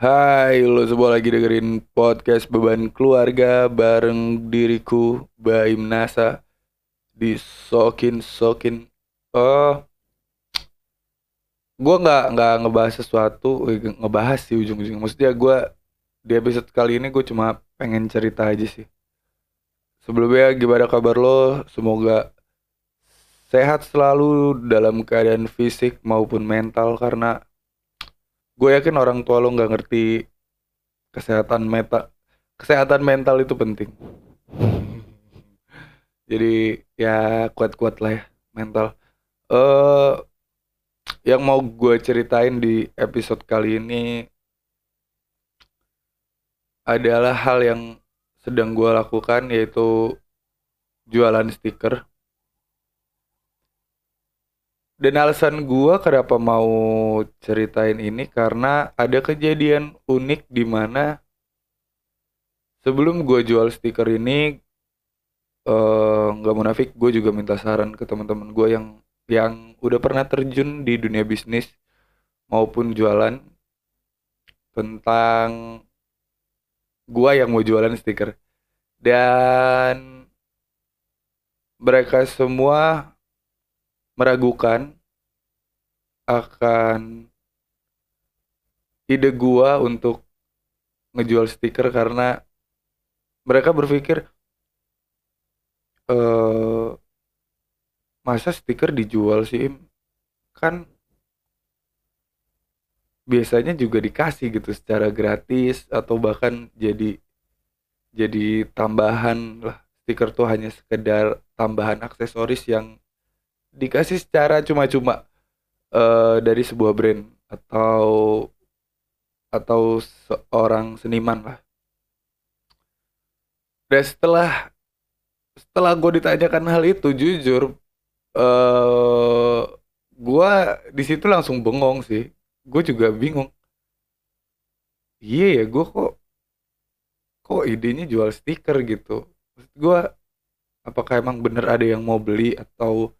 Hai, lo semua lagi dengerin podcast Beban Keluarga bareng diriku Baim Nasa di Sokin Sokin. Oh, gue nggak nggak ngebahas sesuatu, eh, ngebahas sih ujung-ujungnya. Maksudnya gue di episode kali ini gue cuma pengen cerita aja sih. Sebelumnya gimana kabar lo? Semoga sehat selalu dalam keadaan fisik maupun mental karena gue yakin orang tua lo nggak ngerti kesehatan meta kesehatan mental itu penting. Jadi ya kuat-kuat lah ya mental. Eh uh, yang mau gue ceritain di episode kali ini adalah hal yang sedang gue lakukan yaitu jualan stiker dan alasan gua kenapa mau ceritain ini karena ada kejadian unik di mana sebelum gua jual stiker ini eh, nggak uh, munafik gue juga minta saran ke teman-teman gue yang yang udah pernah terjun di dunia bisnis maupun jualan tentang gua yang mau jualan stiker. Dan mereka semua meragukan akan ide gua untuk ngejual stiker karena mereka berpikir eh masa stiker dijual sih kan biasanya juga dikasih gitu secara gratis atau bahkan jadi jadi tambahan lah. Stiker tuh hanya sekedar tambahan aksesoris yang dikasih secara cuma-cuma uh, dari sebuah brand atau atau seorang seniman lah. Dan setelah setelah gue ditanyakan hal itu jujur uh, gue di situ langsung bengong sih. Gue juga bingung. Iya ya gue kok kok idenya jual stiker gitu. Gue apakah emang bener ada yang mau beli atau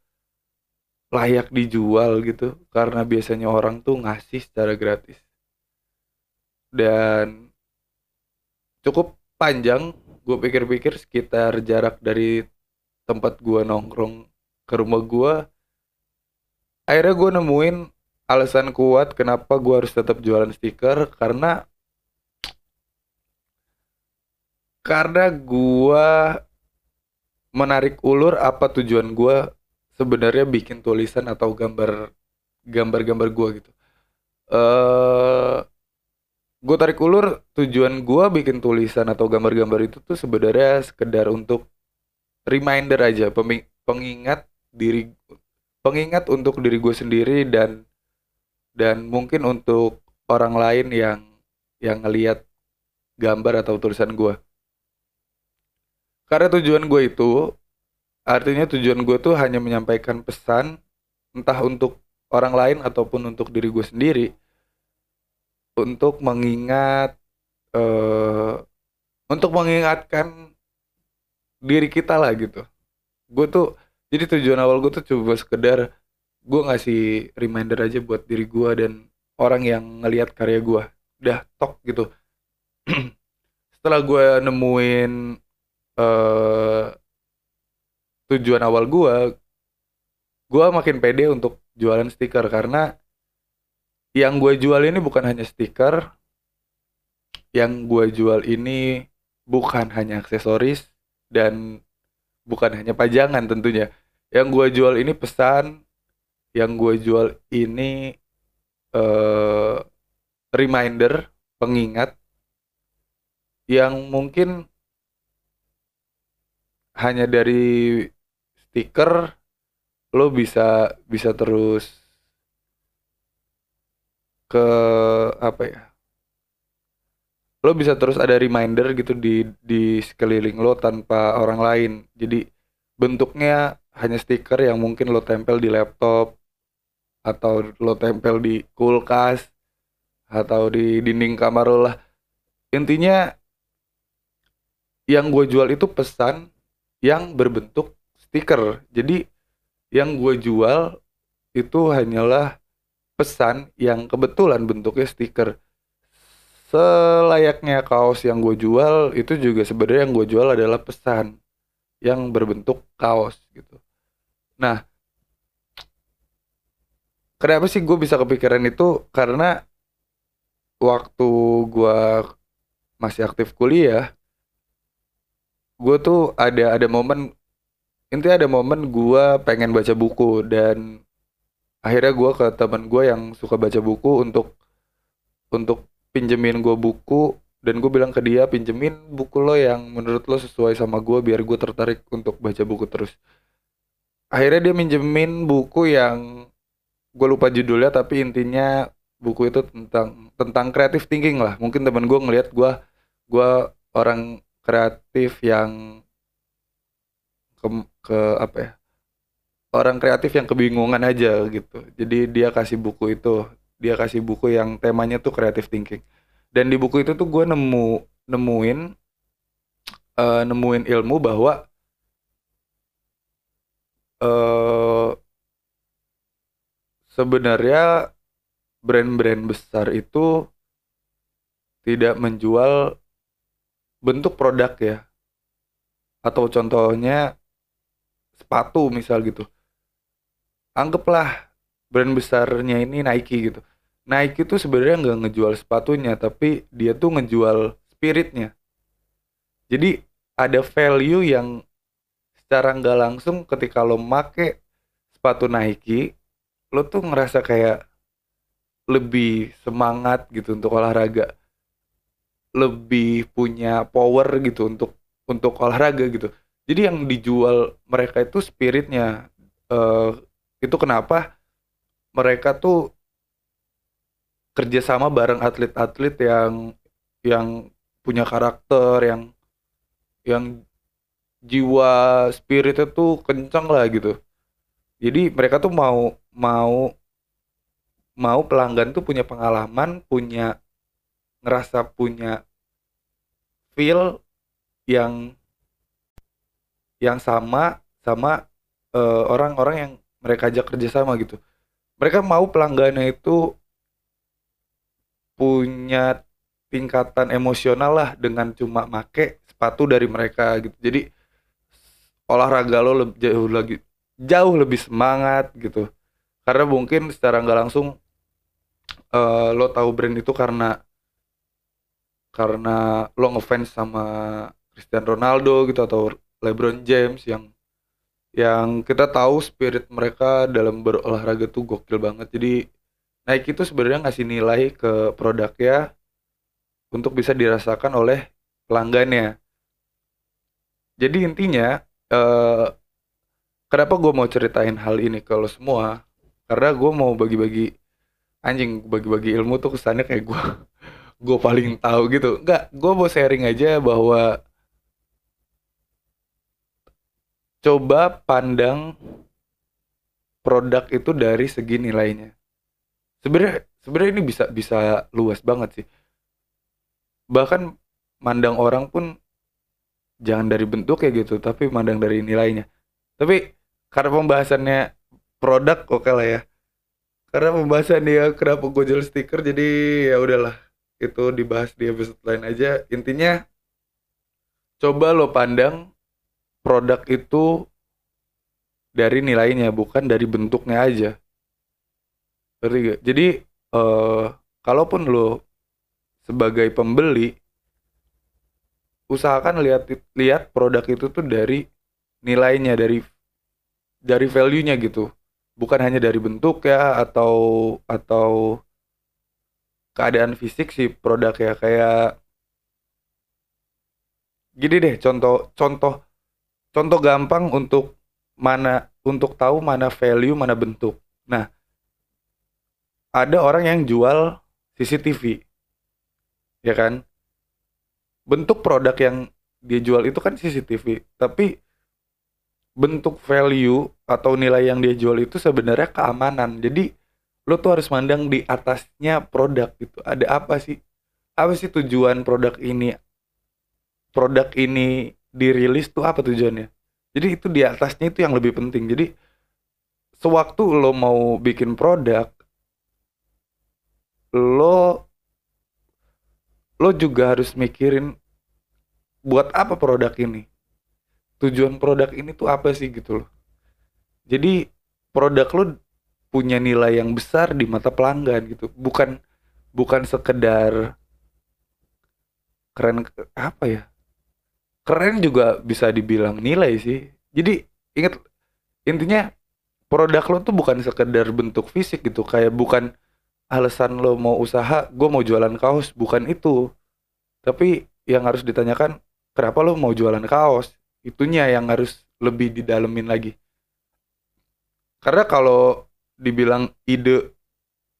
layak dijual gitu karena biasanya orang tuh ngasih secara gratis. Dan cukup panjang gue pikir-pikir sekitar jarak dari tempat gue nongkrong ke rumah gue akhirnya gue nemuin alasan kuat kenapa gue harus tetap jualan stiker karena karena gue menarik ulur apa tujuan gue sebenarnya bikin tulisan atau gambar gambar-gambar gue gitu. Eh uh, gue tarik ulur tujuan gue bikin tulisan atau gambar-gambar itu tuh sebenarnya sekedar untuk reminder aja pengingat diri pengingat untuk diri gue sendiri dan dan mungkin untuk orang lain yang yang ngelihat gambar atau tulisan gue karena tujuan gue itu artinya tujuan gue tuh hanya menyampaikan pesan entah untuk orang lain ataupun untuk diri gue sendiri untuk mengingat uh, untuk mengingatkan diri kita lah gitu. Gue tuh jadi tujuan awal gue tuh coba sekedar gue ngasih reminder aja buat diri gue dan orang yang ngelihat karya gue udah tok gitu. Setelah gue nemuin uh, tujuan awal gue gue makin pede untuk jualan stiker karena yang gue jual ini bukan hanya stiker yang gue jual ini bukan hanya aksesoris dan bukan hanya pajangan tentunya. Yang gue jual ini pesan yang gue jual ini uh, reminder pengingat yang mungkin hanya dari stiker lo bisa bisa terus ke apa ya lo bisa terus ada reminder gitu di di sekeliling lo tanpa orang lain. Jadi bentuknya hanya stiker yang mungkin lo tempel di laptop atau lo tempel di kulkas atau di dinding kamar lo lah. Intinya yang gue jual itu pesan yang berbentuk stiker. Jadi yang gue jual itu hanyalah pesan yang kebetulan bentuknya stiker. selayaknya kaos yang gue jual itu juga sebenarnya yang gue jual adalah pesan yang berbentuk kaos gitu. Nah, kenapa sih gue bisa kepikiran itu? Karena waktu gue masih aktif kuliah, gue tuh ada ada momen intinya ada momen gue pengen baca buku dan akhirnya gue ke teman gue yang suka baca buku untuk untuk pinjemin gue buku dan gue bilang ke dia pinjemin buku lo yang menurut lo sesuai sama gue biar gue tertarik untuk baca buku terus. Akhirnya dia minjemin buku yang gue lupa judulnya tapi intinya buku itu tentang tentang kreatif thinking lah. Mungkin teman gue ngelihat gue gue orang kreatif yang ke, ke apa ya orang kreatif yang kebingungan aja gitu. Jadi dia kasih buku itu dia kasih buku yang temanya tuh creative thinking. Dan di buku itu tuh gue nemu nemuin uh, nemuin ilmu bahwa uh, sebenarnya brand-brand besar itu tidak menjual bentuk produk ya. Atau contohnya sepatu misal gitu. Anggaplah brand besarnya ini Nike gitu. Nike itu sebenarnya nggak ngejual sepatunya tapi dia tuh ngejual spiritnya. Jadi ada value yang secara nggak langsung ketika lo make sepatu Nike lo tuh ngerasa kayak lebih semangat gitu untuk olahraga. Lebih punya power gitu untuk untuk olahraga gitu jadi yang dijual mereka itu spiritnya. Uh, itu kenapa mereka tuh kerjasama bareng atlet-atlet yang yang punya karakter yang yang jiwa spiritnya tuh kencang lah gitu. Jadi mereka tuh mau mau mau pelanggan tuh punya pengalaman punya ngerasa punya feel yang yang sama sama eh, orang-orang uh, yang mereka ajak kerjasama gitu. Mereka mau pelanggannya itu punya tingkatan emosional lah dengan cuma make sepatu dari mereka gitu. Jadi olahraga lo lebih, jauh lagi jauh lebih semangat gitu. Karena mungkin secara nggak langsung uh, lo tahu brand itu karena karena lo ngefans sama Cristiano Ronaldo gitu atau LeBron James yang yang kita tahu spirit mereka dalam berolahraga tuh gokil banget. Jadi Nike itu sebenarnya ngasih nilai ke produknya untuk bisa dirasakan oleh pelanggannya. Jadi intinya eh, kenapa gue mau ceritain hal ini ke lo semua? Karena gue mau bagi-bagi anjing bagi-bagi ilmu tuh kesannya kayak gue gue paling tahu gitu nggak gue mau sharing aja bahwa coba pandang produk itu dari segi nilainya. Sebenarnya sebenarnya ini bisa bisa luas banget sih. Bahkan mandang orang pun jangan dari bentuk ya gitu tapi mandang dari nilainya. Tapi karena pembahasannya produk oke okay lah ya. Karena pembahasan dia kenapa gue jual stiker jadi ya udahlah. Itu dibahas di episode lain aja. Intinya coba lo pandang produk itu dari nilainya bukan dari bentuknya aja. Jadi uh, kalaupun lo sebagai pembeli usahakan lihat lihat produk itu tuh dari nilainya dari dari value-nya gitu. Bukan hanya dari bentuk ya atau atau keadaan fisik si produk ya. Kayak gini deh contoh contoh contoh gampang untuk mana untuk tahu mana value mana bentuk. Nah ada orang yang jual CCTV ya kan? Bentuk produk yang dia jual itu kan CCTV tapi bentuk value atau nilai yang dia jual itu sebenarnya keamanan. Jadi lo tuh harus mandang di atasnya produk gitu. Ada apa sih? Apa sih tujuan produk ini? Produk ini dirilis tuh apa tujuannya? Jadi itu di atasnya itu yang lebih penting. Jadi sewaktu lo mau bikin produk lo lo juga harus mikirin buat apa produk ini? Tujuan produk ini tuh apa sih gitu loh. Jadi produk lo punya nilai yang besar di mata pelanggan gitu. Bukan bukan sekedar keren apa ya keren juga bisa dibilang nilai sih. Jadi inget intinya produk lo tuh bukan sekedar bentuk fisik gitu. Kayak bukan alasan lo mau usaha gue mau jualan kaos bukan itu. Tapi yang harus ditanyakan kenapa lo mau jualan kaos? Itunya yang harus lebih didalemin lagi. Karena kalau dibilang ide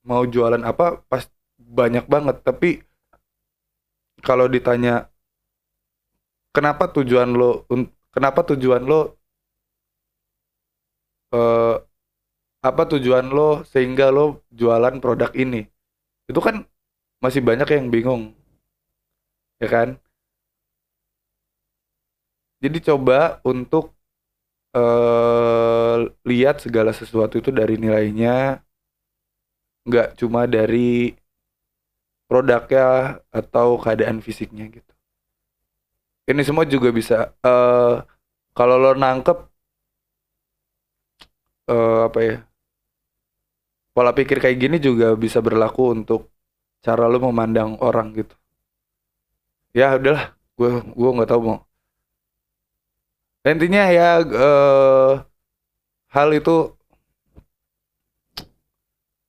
mau jualan apa pas banyak banget. Tapi kalau ditanya kenapa tujuan lo kenapa tujuan lo eh, apa tujuan lo sehingga lo jualan produk ini? Itu kan masih banyak yang bingung ya kan? Jadi coba untuk eh, lihat segala sesuatu itu dari nilainya nggak cuma dari produknya atau keadaan fisiknya gitu ini semua juga bisa eh kalau lo nangkep eh, apa ya pola pikir kayak gini juga bisa berlaku untuk cara lo memandang orang gitu. Ya udahlah. Gue gue nggak tahu mau. Intinya ya eh, hal itu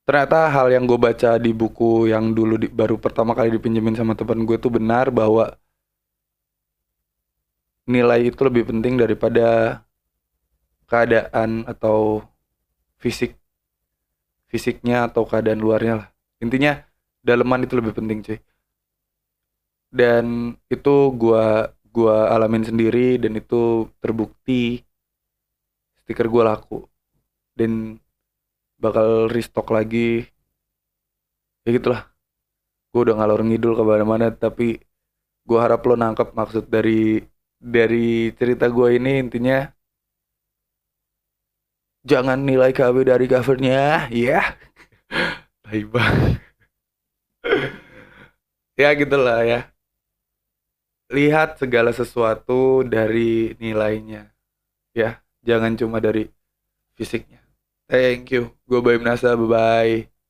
ternyata hal yang gue baca di buku yang dulu di- baru pertama kali dipinjemin sama teman gue tuh benar bahwa nilai itu lebih penting daripada keadaan atau fisik fisiknya atau keadaan luarnya lah. Intinya daleman itu lebih penting cuy. Dan itu gua gua alamin sendiri dan itu terbukti stiker gua laku. Dan bakal restock lagi. Ya gitulah. Gua udah ngalor ngidul ke mana-mana tapi gua harap lo nangkep maksud dari dari cerita gua ini intinya jangan nilai KB dari covernya ya Tai banget. ya gitulah ya. Lihat segala sesuatu dari nilainya ya. Jangan cuma dari fisiknya. Thank you. Gue Baim Nasa bye bye